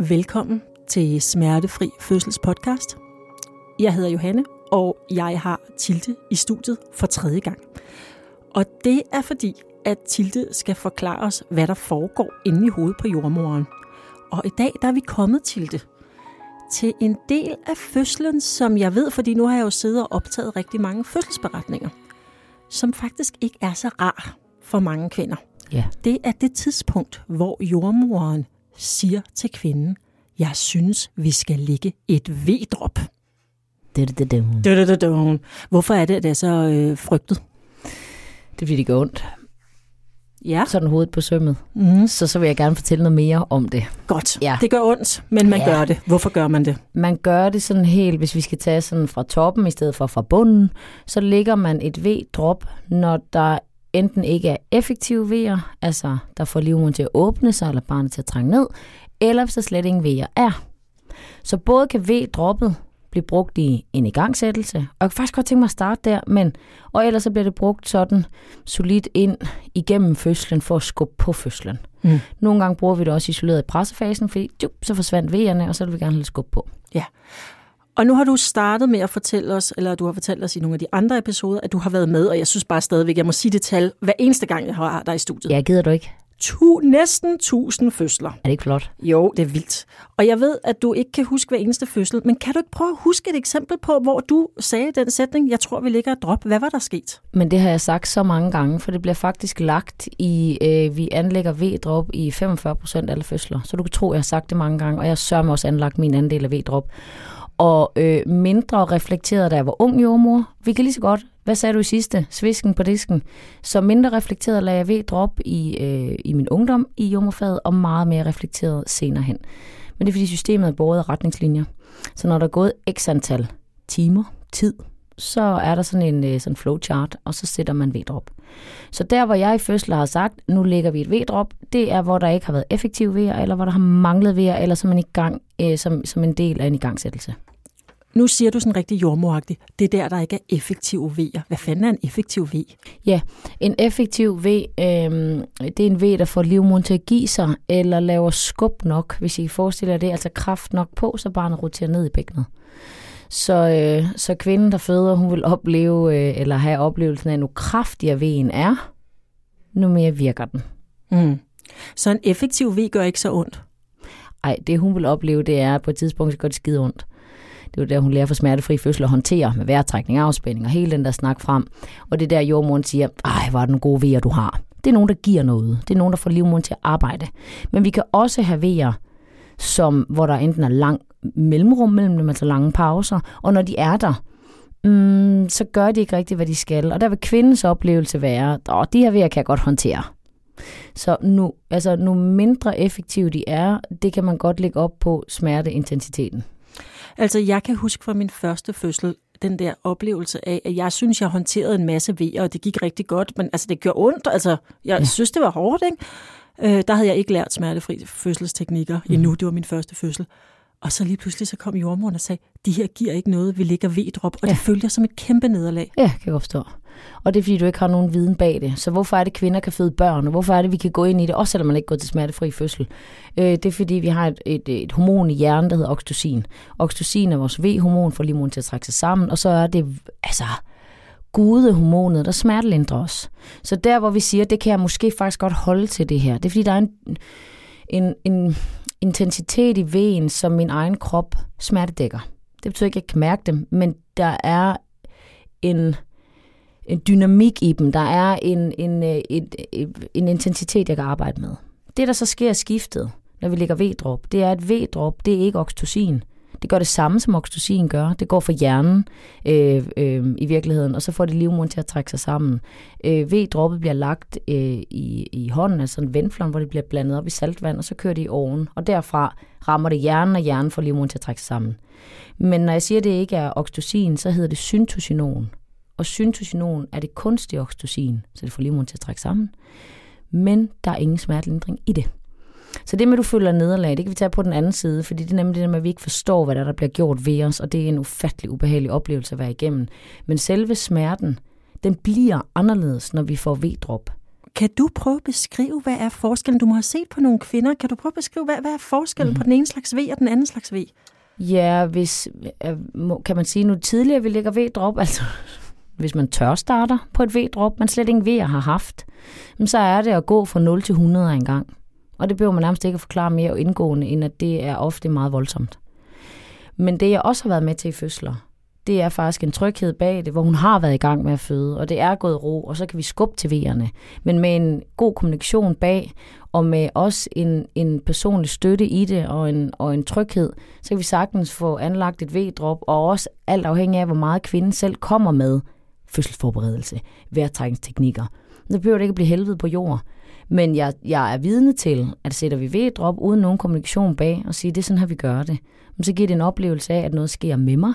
Velkommen til Smertefri Fødsels podcast. Jeg hedder Johanne, og jeg har Tilde i studiet for tredje gang. Og det er fordi, at Tilde skal forklare os, hvad der foregår inde i hovedet på jordmoren. Og i dag der er vi kommet til det. Til en del af fødslen, som jeg ved, fordi nu har jeg jo siddet og optaget rigtig mange fødselsberetninger, som faktisk ikke er så rar for mange kvinder. Ja. Det er det tidspunkt, hvor jordmoren siger til kvinden, jeg synes, vi skal ligge et V-drop. Hvorfor er det, at det er så øh, frygtet? det er fordi, det gør ondt. Ja, Sådan hovedet på sømmet. mm, Så så vil jeg gerne fortælle noget mere om det. godt. Ja. Det gør ondt, men man Ja. gør det. Hvorfor gør man det? Man gør det sådan helt, hvis vi skal tage sådan fra toppen i stedet for fra bunden, så ligger man et V-drop, når der enten ikke er effektive V'er, altså der får livmoderen til at åbne sig, eller barnet til at trænge ned, eller hvis der slet ingen V'er er. Så både kan V-droppet blive brugt i en igangsættelse, og jeg kan faktisk godt tænke mig at starte der, men, og ellers så bliver det brugt sådan solidt ind igennem fødslen for at skubbe på fødslen. Mm. Nogle gange bruger vi det også isoleret i pressefasen, fordi tjup, så forsvandt V'erne, og så vil vi gerne have skub på. Og nu har du startet med at fortælle os, eller du har fortalt os i nogle af de andre episoder, at du har været med, og jeg synes bare stadigvæk, jeg må sige det tal, hver eneste gang, jeg har dig i studiet. Ja, gider du ikke? Tu, næsten 1000 fødsler. Er det ikke flot? Jo, det er vildt. Og jeg ved, at du ikke kan huske hver eneste fødsel, men kan du ikke prøve at huske et eksempel på, hvor du sagde den sætning, jeg tror, vi ligger et drop. Hvad var der sket? Men det har jeg sagt så mange gange, for det bliver faktisk lagt i, øh, vi anlægger V-drop i 45 procent af alle fødsler. Så du kan tro, jeg har sagt det mange gange, og jeg sørger mig også anlagt min andel af V-drop. Og øh, mindre reflekteret, da jeg var ung jordmor. Vi kan lige så godt, hvad sagde du i sidste? Svisken på disken. Så mindre reflekteret lagde jeg V-drop i, øh, i min ungdom i jordmorfaget, og meget mere reflekteret senere hen. Men det er fordi systemet er båret af retningslinjer. Så når der er gået x antal timer, tid, så er der sådan en øh, sådan flowchart, og så sætter man V-drop. Så der, hvor jeg i fødsler har sagt, nu lægger vi et V-drop, det er, hvor der ikke har været effektiv V'er, eller hvor der har manglet V'er, eller som en, i gang, øh, som, som en del af en igangsættelse. Nu siger du sådan rigtig jordmoragtigt, det er der, der ikke er effektive V'er. Hvad fanden er en effektiv V? En effektiv V, øh, det er en V, der får livmoderen til at give sig, eller laver skub nok, hvis I forestiller det, altså kraft nok på, så barnet roterer ned i bækkenet. Så, øh, så kvinden, der føder, hun vil opleve, øh, eller have oplevelsen af, nu kraftigere V'en er, nu mere virker den. Mm. Så en effektiv V gør ikke så ondt. Ej, det hun vil opleve, det er, at på et tidspunkt, så går det skide ondt. Det er jo der, hun lærer for smertefri fødsel at håndtere med vejrtrækning, afspænding og hele den der snak frem. Og det er der, jordmoren siger, ej, hvor er den gode vejer, du har. Det er nogen, der giver noget. Det er nogen, der får livmoderen til at arbejde. Men vi kan også have vejer, som, hvor der enten er lang mellemrum mellem dem, altså lange pauser, og når de er der, mm, så gør de ikke rigtigt, hvad de skal. Og der vil kvindens oplevelse være, at de her vejer kan jeg godt håndtere. Så nu, altså, nu mindre effektive de er, det kan man godt lægge op på smerteintensiteten. Altså, jeg kan huske fra min første fødsel, den der oplevelse af, at jeg synes, jeg håndterede en masse V'er, og det gik rigtig godt, men altså, det gjorde ondt. Altså, jeg ja. Synes, det var hårdt, ikke? Øh, der havde jeg ikke lært smertefri fødselsteknikker mm. endnu. Det var min første fødsel. Og så lige pludselig så kom jordmoren og sagde, de her giver ikke noget, vi ligger V-drop, og ja. Det følte jeg som et kæmpe nederlag. Ja, kan jeg godt forstå. Og det er fordi, du ikke har nogen viden bag det. Så hvorfor er det, kvinder kan føde børn? Og hvorfor er det, vi kan gå ind i det, også selvom man ikke går til smertefri fødsel? Øh, det er fordi, vi har et, et, et hormon i hjernen, der hedder oxytocin. Oxytocin er vores V-hormon for livmoderen til at trække sig sammen, og så er det, altså, gudehormonet, der smertelindrer os. Så der, hvor vi siger, det kan jeg måske faktisk godt holde til det her, det er fordi, der er en, en, en intensitet i vejen, som min egen krop smertedækker. Det betyder ikke, at jeg kan mærke dem, men der er en, en dynamik i dem. Der er en, en, øh, en, øh, en intensitet, jeg kan arbejde med. Det, der så sker skiftet, når vi lægger V-drop, det er, at V-drop, det er ikke oxytocin. Det gør det samme, som oxytocin gør. Det går for hjernen øh, øh, i virkeligheden, og så får det livmoderen til at trække sig sammen. Øh, V-droppet bliver lagt øh, i, i hånden, altså en vandflon, hvor det bliver blandet op i saltvand, og så kører det i ovnen. Og derfra rammer det hjernen, og hjernen får livmoderen til at trække sig sammen. Men når jeg siger, at det ikke er oxytocin, så hedder det syntocinon. Og syntocinon er det kunstige oxytocin, så det får livmoderen til at trække sammen. Men der er ingen smertelindring i det. Så det med, at du føler nederlag, det kan vi tage på den anden side, fordi det er nemlig det med, at vi ikke forstår, hvad der, er, der bliver gjort ved os, og det er en ufattelig ubehagelig oplevelse at være igennem. Men selve smerten, den bliver anderledes, når vi får V-drop. Kan du prøve at beskrive, hvad er forskellen? Du må have set på nogle kvinder. Kan du prøve at beskrive, hvad, hvad er forskellen mm. på den ene slags V og den anden slags V? Ja, hvis, kan man sige, nu tidligere vi ligger V-drop, altså hvis man tør starter på et V-drop, man slet ingen V'er har haft, så er det at gå fra 0 til 100 en gang. Og det behøver man nærmest ikke at forklare mere indgående, end at det er ofte meget voldsomt. Men det, jeg også har været med til i fødsler, det er faktisk en tryghed bag det, hvor hun har været i gang med at føde, og det er gået ro, og så kan vi skubbe til V'erne. Men med en god kommunikation bag, og med også en, en personlig støtte i det, og en, og en tryghed, så kan vi sagtens få anlagt et V-drop, og også alt afhængig af, hvor meget kvinden selv kommer med fødselsforberedelse, vejrtrækningsteknikker. Nu behøver det ikke at blive helvede på jord. Men jeg, jeg er vidne til, at sætter vi V-drop uden nogen kommunikation bag, og siger, det er sådan her, vi gør det, men så giver det en oplevelse af, at noget sker med mig,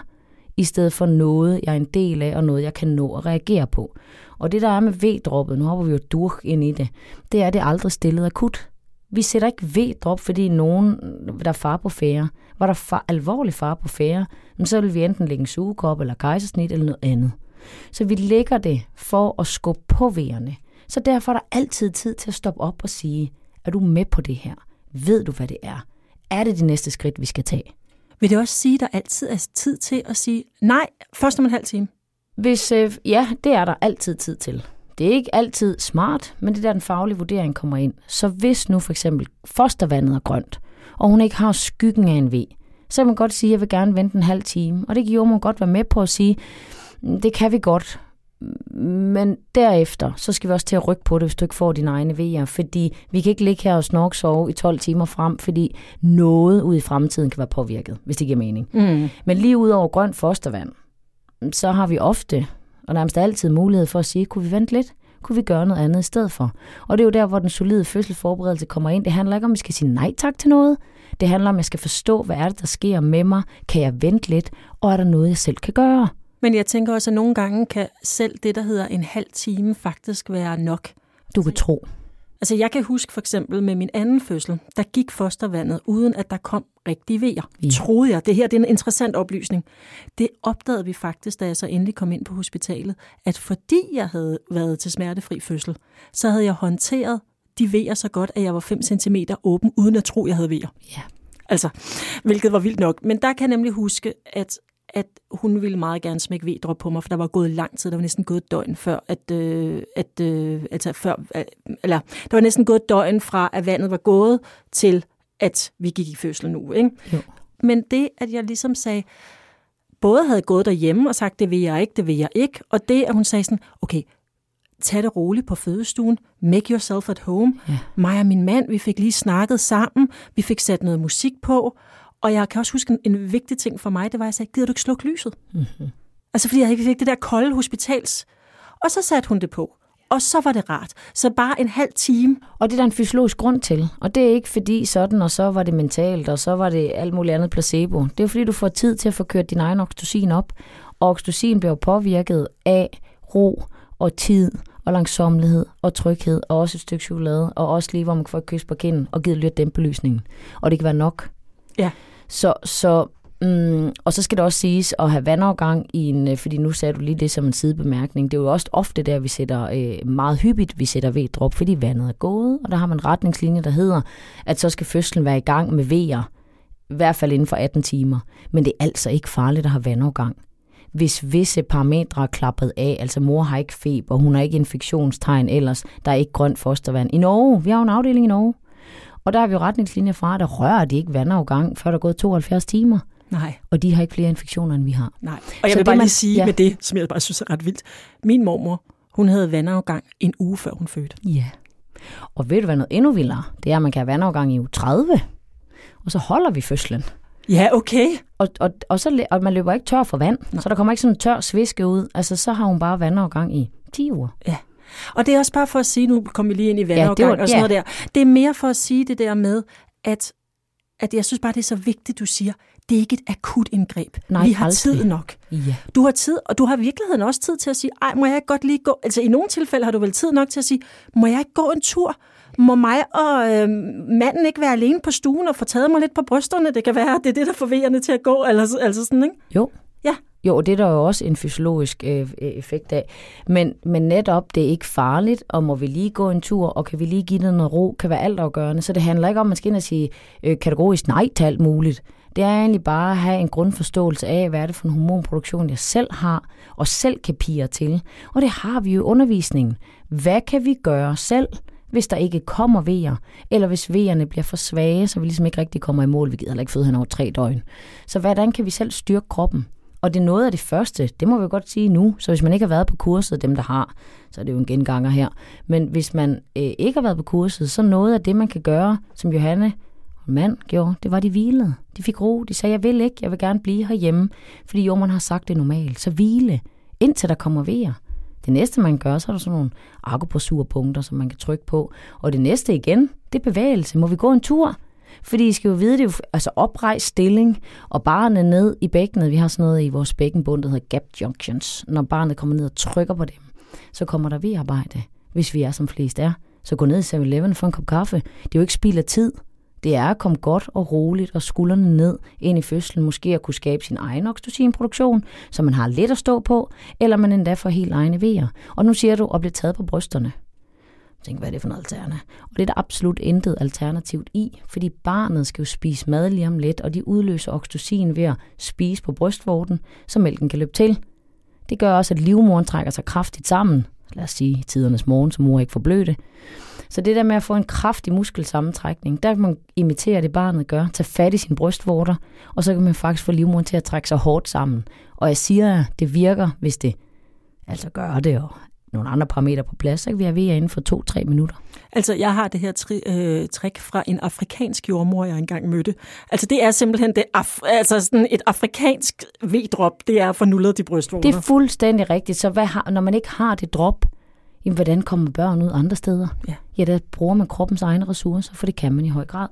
i stedet for noget, jeg er en del af, og noget, jeg kan nå at reagere på. Og det, der er med V-droppet, nu hopper vi jo durk ind i det, det er, at det aldrig stillet akut. Vi sætter ikke V-drop, fordi nogen, der er far på fære. Var der far, alvorlig far på fære, men så vil vi enten lægge en sugekop eller kejsersnit eller noget andet. Så vi lægger det for at skubbe på V'erne. Så derfor er der altid tid til at stoppe op og sige, er du med på det her? Ved du, hvad det er? Er det det næste skridt, vi skal tage? Vil det også sige, at der altid er tid til at sige, nej, først om en halv time? Hvis, øh, ja, det er der altid tid til. Det er ikke altid smart, men det er der, den faglige vurdering kommer ind. Så hvis nu for eksempel fostervandet er grønt, og hun ikke har skyggen af en V, så kan man godt sige, at jeg vil gerne vente en halv time. Og det kan jordmor godt være med på at sige, "Mm, det kan vi godt, men derefter, så skal vi også til at rykke på det, hvis du ikke får dine egne V'er, fordi vi kan ikke ligge her og snorke sove i 12 timer frem, fordi noget ud i fremtiden kan være påvirket, hvis det giver mening. Mm. Men lige ud over grønt fostervand, så har vi ofte, og nærmest altid mulighed for at sige, kunne vi vente lidt? Kunne vi gøre noget andet i stedet for? Og det er jo der, hvor den solide fødselsforberedelse kommer ind. Det handler ikke om, at vi skal sige nej tak til noget. Det handler om, at jeg skal forstå, hvad er det, der sker med mig? Kan jeg vente lidt? Og er der noget, jeg selv kan gøre? Men jeg tænker også, at nogle gange kan selv det, der hedder en halv time, faktisk være nok. Du kan tro. Altså jeg kan huske for eksempel med min anden fødsel, der gik fostervandet, uden at der kom rigtige vejer. Ja. Troede jeg. Det her det er en interessant oplysning. Det opdagede vi faktisk, da jeg så endelig kom ind på hospitalet, at fordi jeg havde været til smertefri fødsel, så havde jeg håndteret de vejer så godt, at jeg var 5 cm åben, uden at tro, jeg havde vejer. Ja. Altså, hvilket var vildt nok. Men der kan jeg nemlig huske, at at hun ville meget gerne smække V-drop på mig, for der var gået lang tid, der var næsten gået et døgn før, at, øh, at øh, altså før, øh, eller der var næsten gået et døgn fra, at vandet var gået, til at vi gik i fødsel nu. Ikke? Jo. Men det, at jeg ligesom sagde, både havde gået derhjemme og sagt, det vil jeg ikke, det vil jeg ikke, og det, at hun sagde sådan, okay, tag det roligt på fødestuen, make yourself at home. Ja. Mig og min mand, vi fik lige snakket sammen, vi fik sat noget musik på, og jeg kan også huske en, en vigtig ting for mig, det var, at jeg sagde, gider du ikke slukke lyset? Mm-hmm. Altså fordi jeg fik det der kolde hospitals. Og så satte hun det på. Og så var det rart. Så bare en halv time. Og det er der en fysiologisk grund til. Og det er ikke fordi sådan, og så var det mentalt, og så var det alt muligt andet placebo. Det er fordi, du får tid til at få kørt din egen oxytocin op. Og oxytocin bliver påvirket af ro og tid og langsomlighed og tryghed, og også et stykke chokolade, og også lige, hvor man kan få et kys på kinden og givet lidt dæmpelysningen. Og det kan være nok. Ja. Så, så Mm, og så skal det også siges at have vandafgang i en, øh, fordi nu sagde du lige det som en sidebemærkning, det er jo også ofte der, vi sætter øh, meget hyppigt, vi sætter V-drop, fordi vandet er gået, og der har man retningslinjer, der hedder, at så skal fødslen være i gang med V'er, i hvert fald inden for 18 timer. Men det er altså ikke farligt at have vandafgang. Hvis visse parametre er klappet af, altså mor har ikke feber, hun har ikke infektionstegn ellers, der er ikke grønt fostervand. I Norge, vi har jo en afdeling i Norge, og der har vi jo retningslinjer fra, der rører de ikke vandafgang, før der er gået 72 timer. Nej, Og de har ikke flere infektioner, end vi har. nej. Og jeg Så vil det, bare man- lige sige ja. med det, som jeg bare synes er ret vildt. Min mormor, hun havde vandafgang en uge før hun fødte. Ja. Og ved du hvad noget endnu vildere? Det er, at man kan have vandafgang i uge 30, og så holder vi fødslen. Ja, okay. Og, og, og, så, og man løber ikke tør for vand, Nej. så der kommer ikke sådan en tør sviske ud. Altså, så har hun bare vandafgang i 10 uger. Og det er også bare for at sige, nu kommer vi lige ind i vandafgang det ja, var- og sådan ja. noget der. Det er mere for at sige det der med, at, at jeg synes bare, det er så vigtigt, du siger, det er ikke et akut indgreb. Nej, vi har aldrig. tid nok. Ja. Du har tid, og du har i virkeligheden også tid til at sige, ej, må jeg ikke godt lige gå? Altså i nogle tilfælde har du vel tid nok til at sige, må jeg ikke gå en tur? Må mig og øh, manden ikke være alene på stuen og få taget mig lidt på brysterne? Det kan være, det er det, der får vejerne til at gå. Altså, altså sådan, ikke? Jo. Ja. Jo, det er der jo også en fysiologisk øh, øh, effekt af. Men, men netop, det er ikke farligt, og må vi lige gå en tur, og kan vi lige give det noget ro, kan være altafgørende. Så det handler ikke om, at man skal ind og sige øh, kategorisk nej til alt muligt. Det er egentlig bare at have en grundforståelse af, hvad er det for en hormonproduktion, jeg selv har, og selv kan pige til. Og det har vi jo i undervisningen. Hvad kan vi gøre selv, hvis der ikke kommer vejer, eller hvis vejerne bliver for svage, så vi ligesom ikke rigtig kommer i mål. Vi gider heller ikke føde hen over tre døgn. Så hvordan kan vi selv styrke kroppen? Og det er noget af det første, det må vi godt sige nu. Så hvis man ikke har været på kurset, dem der har, så er det jo en genganger her. Men hvis man øh, ikke har været på kurset, så noget af det, man kan gøre, som Johanne mand gjorde, det var, de hvilede. De fik ro. De sagde, jeg vil ikke, jeg vil gerne blive herhjemme, fordi jo, man har sagt det normalt. Så hvile, indtil der kommer vejer. Det næste, man gør, så er der sådan nogle akupressurpunkter, som man kan trykke på. Og det næste igen, det er bevægelse. Må vi gå en tur? Fordi I skal jo vide, det er jo, altså oprejst stilling, og barnet ned i bækkenet. Vi har sådan noget i vores bækkenbund, der hedder gap junctions. Når barnet kommer ned og trykker på dem, så kommer der vi arbejde, hvis vi er som flest er. Så gå ned i 7-Eleven for en kop kaffe. Det er jo ikke spild af tid. Det er at komme godt og roligt og skuldrene ned ind i fødslen, måske at kunne skabe sin egen oxytocinproduktion, så man har lidt at stå på, eller man endda får helt egne vejer. Og nu siger du at blive taget på brysterne. Tænk, hvad er det for noget alternativ? Og det er der absolut intet alternativt i, fordi barnet skal jo spise mad lige om lidt, og de udløser oxytocin ved at spise på brystvorten, så mælken kan løbe til. Det gør også, at livmoren trækker sig kraftigt sammen, lad os sige tidernes morgen, så mor ikke får bløde. Så det der med at få en kraftig muskelsammentrækning, der kan man imitere det, barnet gør. Tage fat i sine brystvorter, og så kan man faktisk få livmoderen til at trække sig hårdt sammen. Og jeg siger, at det virker, hvis det altså gør det, og nogle andre parametre på plads, så kan vi have ved inden for to-tre minutter. Altså, jeg har det her tri- øh, trick fra en afrikansk jordmor, jeg engang mødte. Altså, det er simpelthen det af- altså sådan et afrikansk V-drop, det er for nullet de brystvorter. Det er fuldstændig rigtigt. Så hvad har, når man ikke har det drop, jamen, hvordan kommer børn ud andre steder? Ja. ja, der bruger man kroppens egne ressourcer, for det kan man i høj grad.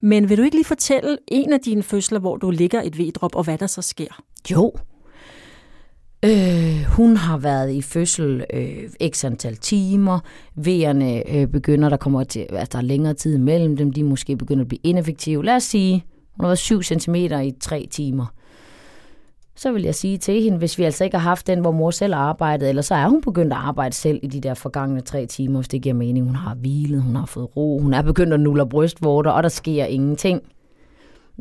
Men vil du ikke lige fortælle en af dine fødsler, hvor du ligger et V-drop, og hvad der så sker? Jo. Øh, hun har været i fødsel øh, x antal timer. Vejerne øh, begynder, der kommer til, at der er længere tid imellem dem. De måske begynder at blive ineffektive. Lad os sige, hun har været 7 cm i 3 timer. Så vil jeg sige til hende, hvis vi altså ikke har haft den, hvor mor selv har arbejdet, eller så er hun begyndt at arbejde selv i de der forgangne tre timer, hvis det giver mening. Hun har hvilet, hun har fået ro, hun er begyndt at nulle brystvorter, og der sker ingenting.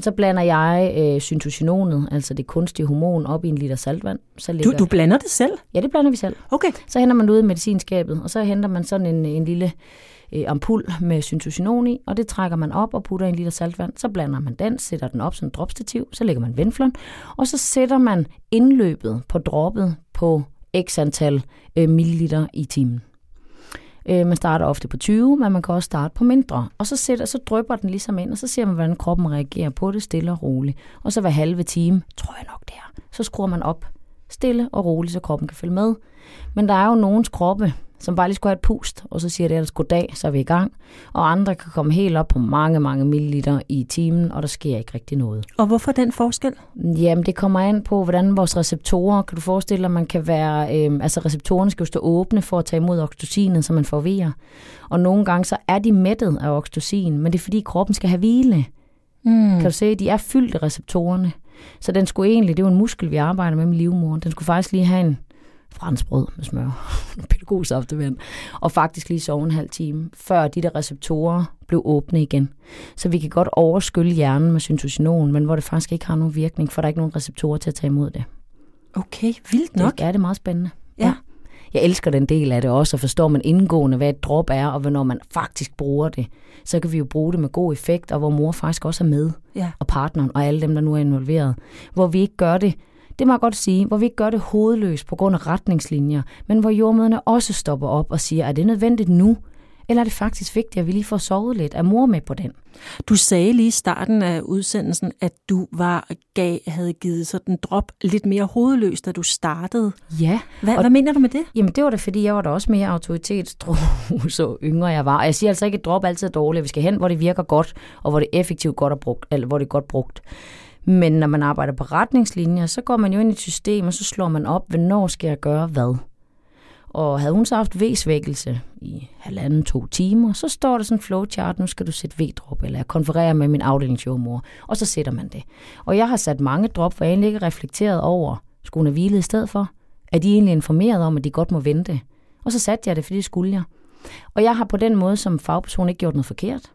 Så blander jeg øh, syntocinonet, altså det kunstige hormon, op i en liter saltvand. Så Du, ligger, du blander det selv? Ja, det blander vi selv. Okay. Så henter man det ud i medicinskabet, og så henter man sådan en, en lille øh, ampul med syntocinon i, og det trækker man op og putter i en liter saltvand. Så blander man den, sætter den op som en dropstativ, så lægger man venflon, og så sætter man indløbet på droppet på x antal øh, milliliter i timen. Øh, man starter ofte på 20, men man kan også starte på mindre. Og så, sætter, så drypper den ligesom ind, og så ser man, hvordan kroppen reagerer på det stille og roligt. Og så hver halve time, tror jeg nok det er, så skruer man op stille og roligt, så kroppen kan følge med. Men der er jo nogens kroppe, som bare lige skulle have et pust, og så siger det ellers goddag, så er vi i gang. Og andre kan komme helt op på mange, mange milliliter i timen, og der sker ikke rigtig noget. Og hvorfor den forskel? Jamen, det kommer an på, hvordan vores receptorer, kan du forestille dig, man kan være, øh, altså receptorerne skal jo stå åbne for at tage imod oxytocinet, så man får vejer. Og nogle gange så er de mættet af oxytocin, men det er fordi kroppen skal have hvile. Mm. Kan du se, de er fyldt af receptorerne. Så den skulle egentlig, det er jo en muskel, vi arbejder med med livmoren, den skulle faktisk lige have en franskbrød med smør, pædagogsaftevand, og faktisk lige sove en halv time, før de der receptorer blev åbne igen. Så vi kan godt overskylle hjernen med syntocinon, men hvor det faktisk ikke har nogen virkning, for der er ikke nogen receptorer til at tage imod det. Okay, vildt nok. Det er det meget spændende. Ja. Jeg elsker den del af det også, og forstår man indgående, hvad et drop er, og hvornår man faktisk bruger det. Så kan vi jo bruge det med god effekt, og hvor mor faktisk også er med, Ja. og partneren, og alle dem, der nu er involveret. Hvor vi ikke gør det, det må jeg godt sige, hvor vi ikke gør det hovedløst på grund af retningslinjer, men hvor jordmøderne også stopper op og siger, er det nødvendigt nu? Eller er det faktisk vigtigt, at vi lige får sovet lidt? Er mor med på den? Du sagde lige i starten af udsendelsen, at du var gav, havde givet sådan drop lidt mere hovedløst, da du startede. Ja. Hvad, hvad mener du med det? Jamen det var da fordi, jeg var da også mere autoritetstro, så yngre jeg var. Og jeg siger altså ikke, at drop altid er dårligt. Vi skal hen, hvor det virker godt, og hvor det er effektivt godt er brugt, eller hvor det er godt brugt. Men når man arbejder på retningslinjer, så går man jo ind i et system, og så slår man op, hvornår skal jeg gøre hvad. Og havde hun så haft V-svækkelse i halvanden, to timer, så står der sådan en flowchart, nu skal du sætte V-drop, eller jeg konfererer med min afdelingsjordmor, og så sætter man det. Og jeg har sat mange drop, for jeg egentlig ikke reflekteret over, Skulle hun have hvilet i stedet for? Er de egentlig informeret om, at de godt må vente? Og så satte jeg det, fordi det skulle jeg. Og jeg har på den måde som fagperson ikke gjort noget forkert.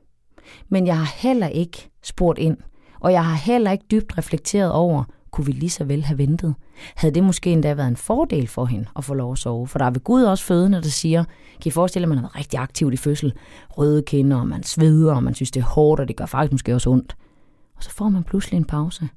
Men jeg har heller ikke spurgt ind. Og jeg har heller ikke dybt reflekteret over, kunne vi lige så vel have ventet? Havde det måske endda været en fordel for hende at få lov at sove? For der er ved Gud også fødende, der siger, kan I forestille at man har været rigtig aktiv i fødsel? Røde kinder, og man sveder, og man synes, det er hårdt, og det gør faktisk måske også ondt. Og så får man pludselig en pause.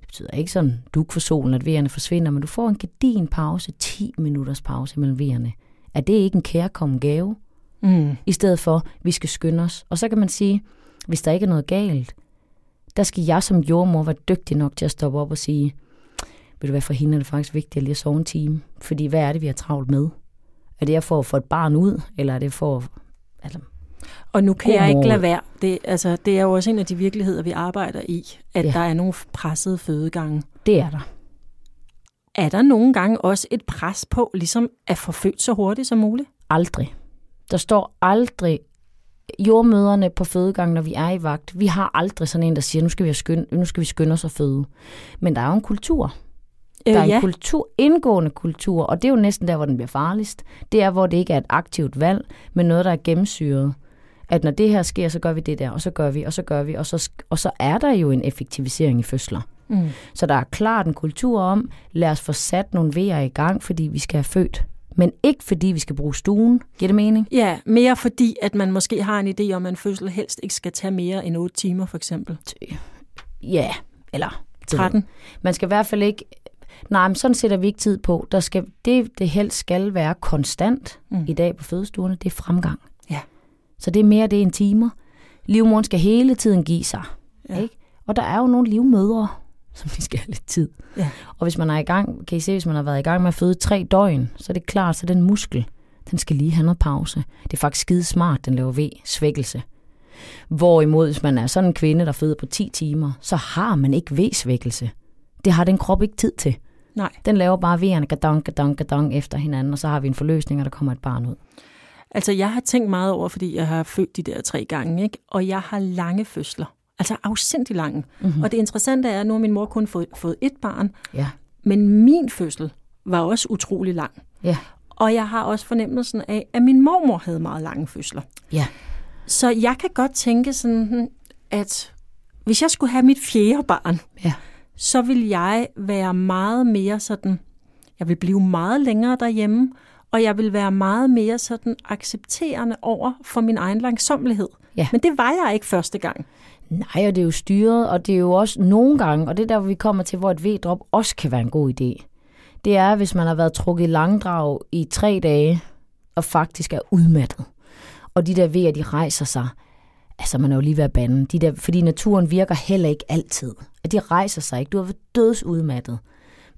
Det betyder ikke sådan duk for solen, at vejerne forsvinder, men du får en gedin pause, 10 minutters pause mellem vejerne. Er det ikke en kærkommen gave? Mm. I stedet for, vi skal skynde os. Og så kan man sige, hvis der ikke er noget galt, der skal jeg som jordmor være dygtig nok til at stoppe op og sige, vil du være for hende er det faktisk vigtigt at lige sove en time? Fordi hvad er det, vi har travlt med? Er det for at få et barn ud, eller er det for... Altså, Og nu kan jeg ikke lade være. Det, altså, det er jo også en af de virkeligheder, vi arbejder i, at Ja. der er nogle pressede fødegange. det er der. Er der nogle gange også et pres på ligesom at få født så hurtigt som muligt? Aldrig. Der står aldrig jordmøderne på fødegangen, når vi er i vagt. Vi har aldrig sådan en, der siger, nu skal vi, skynde, nu skal vi skynde os at føde. Men der er jo en kultur. Der er Øh, ja. en kultur, indgående kultur, og det er jo næsten der, hvor den bliver farligst. Det er, hvor det ikke er et aktivt valg, men noget, der er gennemsyret. At når det her sker, så gør vi det der, og så gør vi, og så gør vi, og så, og så er der jo en effektivisering i fødsler. Mm. Så der er klart en kultur om, lad os få sat nogle vejer i gang, fordi vi skal have født. Men ikke fordi vi skal bruge stuen. Giver det mening? Ja, mere fordi, at man måske har en idé om, at en fødsel helst ikke skal tage mere end 8 timer, for eksempel. Ja, eller 13. Man skal i hvert fald ikke... Nej, men sådan sætter vi ikke tid på. Der skal, det, det helst skal være konstant Mm. i dag på fødestuerne, det er fremgang. Ja. Så det er mere det end timer. Livmoren skal hele tiden give sig. Ja. Ikke? Og der er jo nogle livmødre, som vi skal have lidt tid. Ja. Og hvis man er i gang, kan I se, hvis man har været i gang med at føde tre døgn, så er det klart, så den muskel, den skal lige have noget pause. Det er faktisk skide smart, den laver ved svækkelse. Hvorimod, hvis man er sådan en kvinde, der føder på 10 timer, så har man ikke V-svækkelse. Det har den krop ikke tid til. Nej. Den laver bare V'erne gadong, gadong, gadong efter hinanden, og så har vi en forløsning, og der kommer et barn ud. Altså, jeg har tænkt meget over, fordi jeg har født de der tre gange, ikke? og jeg har lange fødsler. Altså afsindig lange. Mm-hmm. Og det interessante er, at nu har min mor kun fået, fået et barn, Ja. men min fødsel var også utrolig lang. Ja. Og jeg har også fornemmelsen af, at min mormor havde meget lange fødsler. Ja. Så jeg kan godt tænke sådan, hmm, at hvis jeg skulle have mit fjerde barn, Ja. så vil jeg være meget mere sådan, jeg vil blive meget længere derhjemme, og jeg vil være meget mere sådan accepterende over for min egen langsomlighed. Ja. Men det var jeg ikke første gang. Nej, og det er jo styret, og det er jo også nogle gange, og det er der, hvor vi kommer til, hvor et V-drop også kan være en god idé. Det er, hvis man har været trukket i langdrag i tre dage, og faktisk er udmattet. Og de der V'er, de rejser sig. Altså, man er jo lige ved at bande. De der, fordi naturen virker heller ikke altid. At de rejser sig ikke. Du har været dødsudmattet.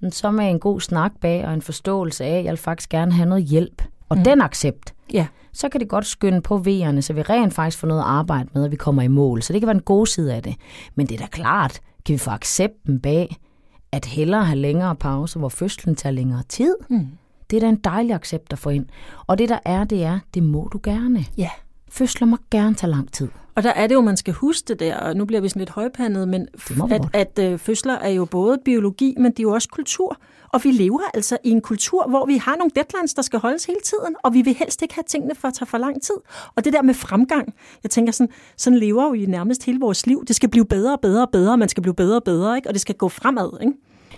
Men så med en god snak bag og en forståelse af, at jeg vil faktisk gerne have noget hjælp. Og mm. den accept, Ja. så kan det godt skynde på V'erne, så vi rent faktisk får noget at arbejde med, og vi kommer i mål. Så det kan være en god side af det. Men det er da klart, kan vi få accepten bag, at hellere have længere pause, hvor fødslen tager længere tid. Mm. Det er da en dejlig accept at få ind. Og det der er, det er, det må du gerne. Ja. Fødsler må gerne tage lang tid. Og der er det jo, man skal huske det der, og nu bliver vi sådan lidt højpandet, men at, at øh, fødsler er jo både biologi, men det er jo også kultur. Og vi lever altså i en kultur, hvor vi har nogle deadlines, der skal holdes hele tiden, og vi vil helst ikke have tingene for at tage for lang tid. Og det der med fremgang, jeg tænker sådan, sådan lever vi nærmest hele vores liv. Det skal blive bedre og bedre og bedre, man skal blive bedre og bedre, ikke? og det skal gå fremad. Ikke?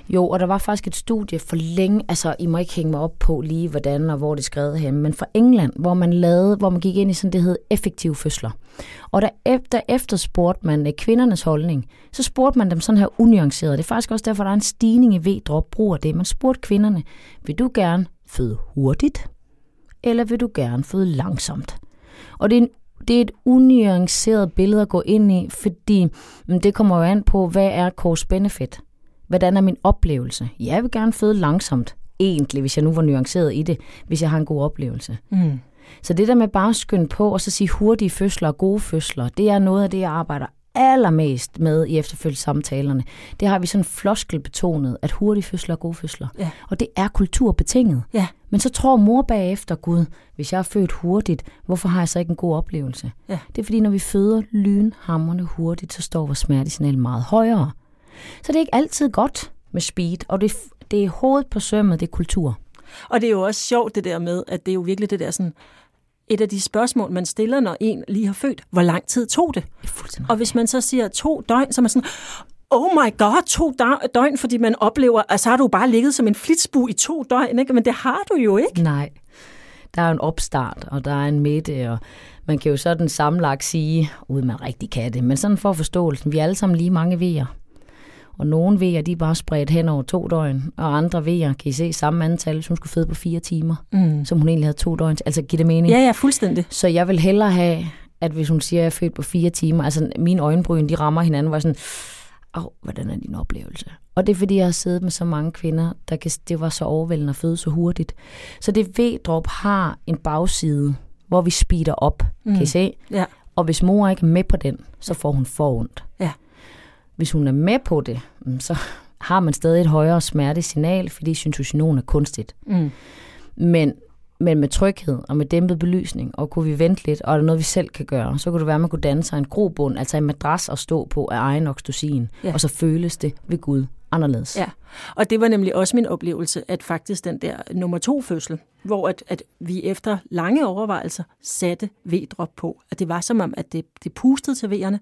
Jo, og der var faktisk et studie for længe, altså I må ikke hænge mig op på lige hvordan og hvor det er skrevet hen, men fra England, hvor man lavede, hvor man gik ind i sådan det hed effektive fødsler. Og der efter, spurgte man øh, kvindernes holdning, så spurgte man dem sådan her unuanceret. Det er faktisk også derfor, der er en stigning i V-drop brug af det. Man spurgte kvinderne, vil du gerne føde hurtigt, eller vil du gerne føde langsomt? Og det er en det er et unuanceret billede at gå ind i, fordi mm, det kommer jo an på, hvad er cost benefit? Hvordan er min oplevelse? Jeg vil gerne føde langsomt, egentlig, hvis jeg nu var nuanceret i det, hvis jeg har en god oplevelse. Mm. Så det der med bare at skynde på og så sige hurtige fødsler og gode fødsler, det er noget af det, jeg arbejder allermest med i efterfølgesamtalerne. Det har vi sådan floskelbetonet, at hurtige fødsler og gode fødsler. Ja. Og det er kulturbetinget. Ja. Men så tror mor bagefter, Gud, hvis jeg er født hurtigt, hvorfor har jeg så ikke en god oplevelse? Ja. Det er fordi, når vi føder lynhammerne hurtigt, så står vores smertesignal meget højere. Så det er ikke altid godt med speed, og det, det er hovedet på sømmet, det er kultur. Og det er jo også sjovt det der med, at det er jo virkelig det der sådan, et af de spørgsmål, man stiller, når en lige har født. Hvor lang tid tog det? Og hvis man så siger to døgn, så er man sådan, oh my god, to døgn, fordi man oplever, at så har du bare ligget som en flitsbu i to døgn, ikke? men det har du jo ikke. Nej, der er en opstart, og der er en midte, og man kan jo sådan sammenlagt sige, uden man rigtig kan det, men sådan for forståelsen, vi er alle sammen lige mange vejer. Og nogle vejer, de er bare spredt hen over to døgn, og andre vejer, kan I se, samme antal, hun skulle føde på fire timer, mm. som hun egentlig havde to døgn. Altså, giver det mening? Ja, ja, fuldstændig. Så jeg vil hellere have, at hvis hun siger, at jeg er født på fire timer, altså mine øjenbryn, de rammer hinanden, var sådan, åh, hvordan er din oplevelse? Og det er, fordi jeg har siddet med så mange kvinder, der kan, det var så overvældende at føde så hurtigt. Så det V-drop har en bagside, hvor vi speeder op, mm. kan I se? Ja. Og hvis mor ikke er med på den, så får hun for ondt. Ja. Hvis hun er med på det, mm, så har man stadig et højere smertesignal, fordi syntocinon er kunstigt. Mm. Men, men med tryghed og med dæmpet belysning, og kunne vi vente lidt, og er der noget, vi selv kan gøre, så kunne det være, at man kunne danne sig en grobund, altså en madras at stå på af egen oxytocin, ja. og så føles det ved Gud anderledes. Ja, og det var nemlig også min oplevelse, at faktisk den der nummer to fødsel, hvor at, at vi efter lange overvejelser satte V-drop på, at det var som om, at det, det pustede til V'erne,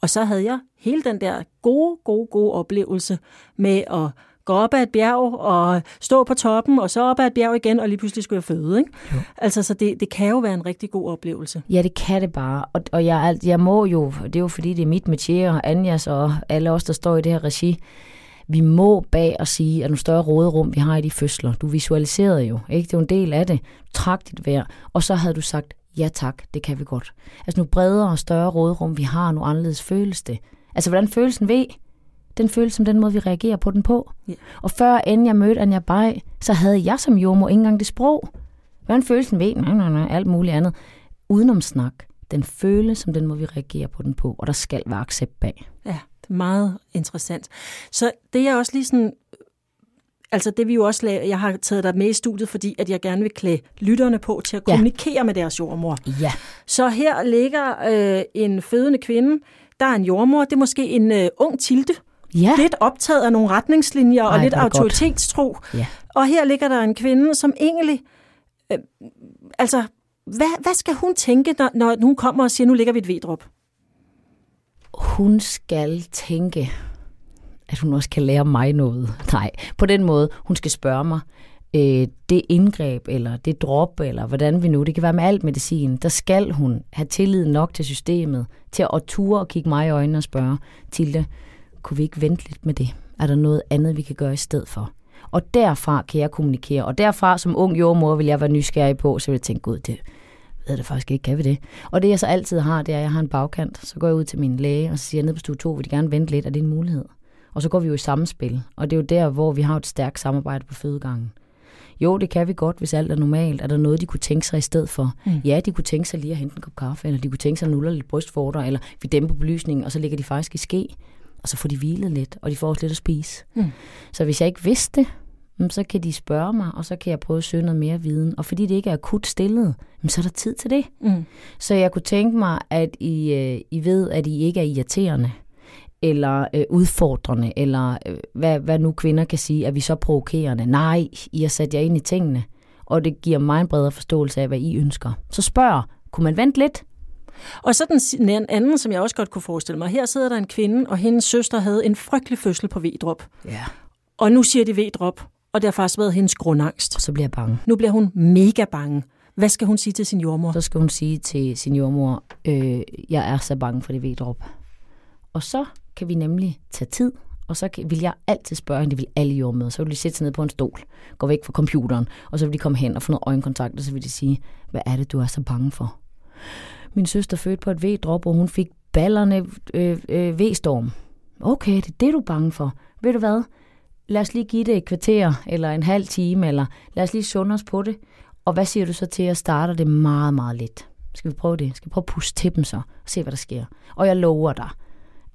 og så havde jeg hele den der gode, gode, gode oplevelse med at gå op ad et bjerg og stå på toppen, og så op ad et bjerg igen, og lige pludselig skulle jeg føde. Ikke? Altså, så det, det kan jo være en rigtig god oplevelse. Ja, det kan det bare. Og, og jeg, jeg må jo, det er jo fordi, det er mit metier, og Anjas og alle os, der står i det her regi, vi må bag og sige, at nu større råderum, vi har i de fødsler. Du visualiserede jo, ikke? Det er jo en del af det. Træk dit vejr. Og så havde du sagt, ja tak, det kan vi godt. Altså nu bredere og større råderum, vi har, nu anderledes føles det. Altså hvordan følelsen ved, den føles som den måde, vi reagerer på den på. Yeah. Og før end jeg mødte Anja Bay, så havde jeg som jordmor ikke engang det sprog. Hvordan følelsen ved, nej, nej, nej, alt muligt andet. Udenom snak. Den føles som den måde, vi reagerer på den på, og der skal være accept bag. Ja. Meget interessant. Så det er også lige sådan, altså det vi jo også laver, jeg har taget dig med i studiet, fordi at jeg gerne vil klæde lytterne på til at ja. kommunikere med deres jordmor. Ja. Så her ligger øh, en fødende kvinde, der er en jordmor, det er måske en øh, ung Tilde, ja. lidt optaget af nogle retningslinjer Ej, og lidt autoritetstro. Ja. Og her ligger der en kvinde, som egentlig, øh, altså, hvad, hvad skal hun tænke, når, når hun kommer og siger, nu ligger vi et vedrop? Hun skal tænke, at hun også kan lære mig noget. Nej, på den måde, hun skal spørge mig, øh, det indgreb, eller det drop, eller hvordan vi nu, det kan være med alt medicin, der skal hun have tillid nok til systemet, til at ture og kigge mig i øjnene og spørge, Tilde, kunne vi ikke vente lidt med det? Er der noget andet, vi kan gøre i stedet for? Og derfra kan jeg kommunikere, og derfra som ung jordmor vil jeg være nysgerrig på, så vil jeg tænke, gud, det, ved det faktisk ikke, kan vi det? Og det jeg så altid har, det er, at jeg har en bagkant. Så går jeg ud til min læge, og så siger jeg, ned på stue 2, vil de gerne vente lidt, er det en mulighed? Og så går vi jo i samspil, og det er jo der, hvor vi har et stærkt samarbejde på fødegangen. Jo, det kan vi godt, hvis alt er normalt. Er der noget, de kunne tænke sig i stedet for? Mm. Ja, de kunne tænke sig lige at hente en kop kaffe, eller de kunne tænke sig at nulle lidt brystvorter, eller vi dæmper belysningen, og så ligger de faktisk i ske, og så får de hvilet lidt, og de får også lidt at spise. Mm. Så hvis jeg ikke vidste det, så kan de spørge mig, og så kan jeg prøve at søge noget mere viden. Og fordi det ikke er akut stillet, så er der tid til det. Mm. Så jeg kunne tænke mig, at I, øh, I ved, at I ikke er irriterende, eller øh, udfordrende, eller øh, hvad, hvad nu kvinder kan sige, at vi så provokerende. Nej, I har sat jer ind i tingene, og det giver mig en bredere forståelse af, hvad I ønsker. Så spørg, kunne man vente lidt? Og så den anden, som jeg også godt kunne forestille mig. Her sidder der en kvinde, og hendes søster havde en frygtelig fødsel på V-drop. Ja. Og nu siger de V-drop, og det har faktisk været hendes grundangst. Og så bliver jeg bange. Nu bliver hun mega bange. Hvad skal hun sige til sin jordmor? Så skal hun sige til sin jordmor, øh, jeg er så bange for det V-drop. Og så kan vi nemlig tage tid, og så vil jeg altid spørge hende, det vil alle jordmøder. Så vil de sætte sig ned på en stol, gå væk fra computeren, og så vil de komme hen og få noget øjenkontakt, og så vil de sige, hvad er det, du er så bange for? Min søster fødte på et V-drop, og hun fik ballerne øh, øh, V-storm. Okay, det er det, du er bange for. Ved du hvad? Lad os lige give det et kvarter, eller en halv time, eller lad os lige sunde os på det. Og hvad siger du så til, at starte det meget, meget lidt? Skal vi prøve det? Skal vi prøve at puste til dem så, og se, hvad der sker? Og jeg lover dig,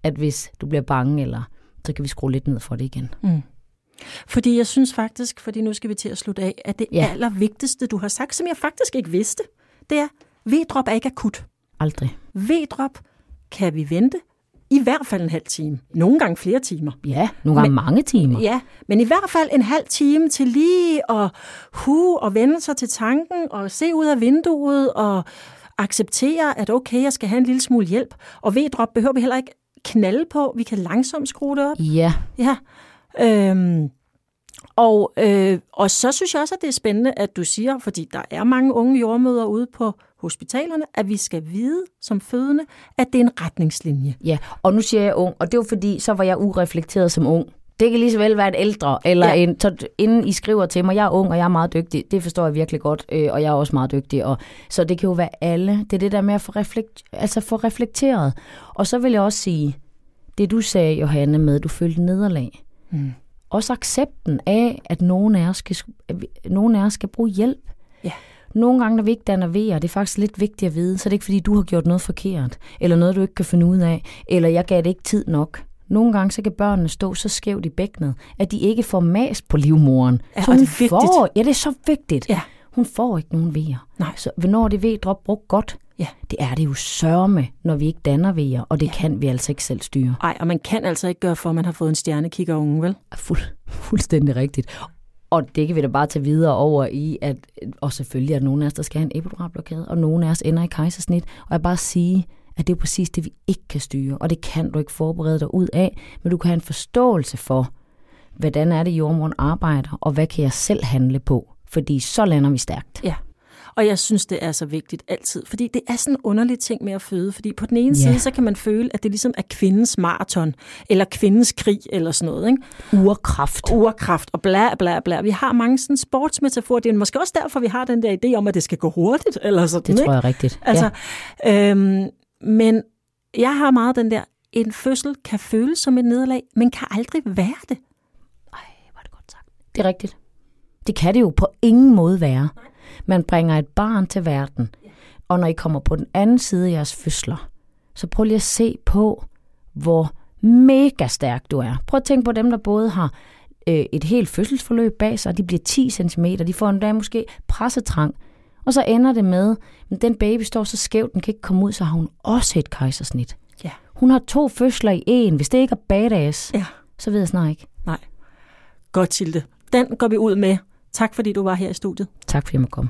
at hvis du bliver bange, eller så kan vi skrue lidt ned for det igen. Mm. Fordi jeg synes faktisk, fordi nu skal vi til at slutte af, at det ja. allervigtigste, du har sagt, som jeg faktisk ikke vidste, det er, V-drop er ikke akut. Aldrig. V-drop kan vi vente, i hvert fald en halv time. Nogle gange flere timer. Ja, nogle gange men, mange timer. Ja, men i hvert fald en halv time til lige at hu og vende sig til tanken og se ud af vinduet og acceptere, at okay, jeg skal have en lille smule hjælp. Og V-drop behøver vi heller ikke knalde på. Vi kan langsomt skrue det op. Ja. Ja. Øhm, og, øh, og så synes jeg også, at det er spændende, at du siger, fordi der er mange unge jordmøder ude på hospitalerne, at vi skal vide som fødende, at det er en retningslinje. Ja, og nu siger jeg ung, og det var fordi, så var jeg ureflekteret som ung. Det kan lige så vel være en ældre, eller ja. en, så inden I skriver til mig, jeg er ung, og jeg er meget dygtig, det forstår jeg virkelig godt, øh, og jeg er også meget dygtig. Og, så det kan jo være alle. Det er det der med at få, reflekt, altså få reflekteret. Og så vil jeg også sige, det du sagde, Johanne, med, at du følte nederlag. Mm. Også accepten af, at nogen af os skal, nogen af os skal bruge hjælp. Ja. Nogle gange, når vi ikke danner vejer, det er faktisk lidt vigtigt at vide, så det er ikke fordi, du har gjort noget forkert, eller noget, du ikke kan finde ud af, eller jeg gav det ikke tid nok. Nogle gange så kan børnene stå så skævt i bækkenet, at de ikke får mas på livmoren. Ja, så hun det er vigtigt. får, ja, det er så vigtigt. Ja. Hun får ikke nogen vejer. Nej. Så hvornår det V-drop brugt godt? Ja. Det er det jo sørme, når vi ikke danner vejer, og det ja. kan vi altså ikke selv styre. Nej, og man kan altså ikke gøre for, at man har fået en stjernekigger unge, vel? Fuld, fuldstændig rigtigt. Og det kan vi da bare tage videre over i, at og selvfølgelig er nogen af os, der skal have en epiduralblokade, og nogen af os ender i kejsersnit. Og jeg bare sige, at det er præcis det, vi ikke kan styre, og det kan du ikke forberede dig ud af, men du kan have en forståelse for, hvordan er det, jordmoren arbejder, og hvad kan jeg selv handle på, fordi så lander vi stærkt. Ja. Og jeg synes, det er så vigtigt altid, fordi det er sådan en underlig ting med at føde, fordi på den ene ja. side, så kan man føle, at det ligesom er kvindens maraton, eller kvindens krig, eller sådan noget. Ikke? Urkraft. Urkraft, og bla bla bla. Vi har mange sådan sportsmetaforer. Det er måske også derfor, vi har den der idé om, at det skal gå hurtigt, eller sådan, Det tror jeg ikke? rigtigt. Altså, ja. øhm, men jeg har meget den der, en fødsel kan føles som et nederlag, men kan aldrig være det. Ej, var det godt sagt. Det er rigtigt. Det kan det jo på ingen måde være. Man bringer et barn til verden, og når I kommer på den anden side af jeres fødsler, så prøv lige at se på, hvor mega stærk du er. Prøv at tænke på dem, der både har øh, et helt fødselsforløb bag sig, de bliver 10 cm, de får en dag måske pressetrang, og så ender det med, at den baby står så skævt, den kan ikke komme ud, så har hun også et kejsersnit. Ja. Hun har to fødsler i en. Hvis det ikke er badass, Ja. så ved jeg snart ikke. Nej. Godt, Tilde. Den går vi ud med. Tak fordi du var her i studiet. Tak fordi jeg måtte komme.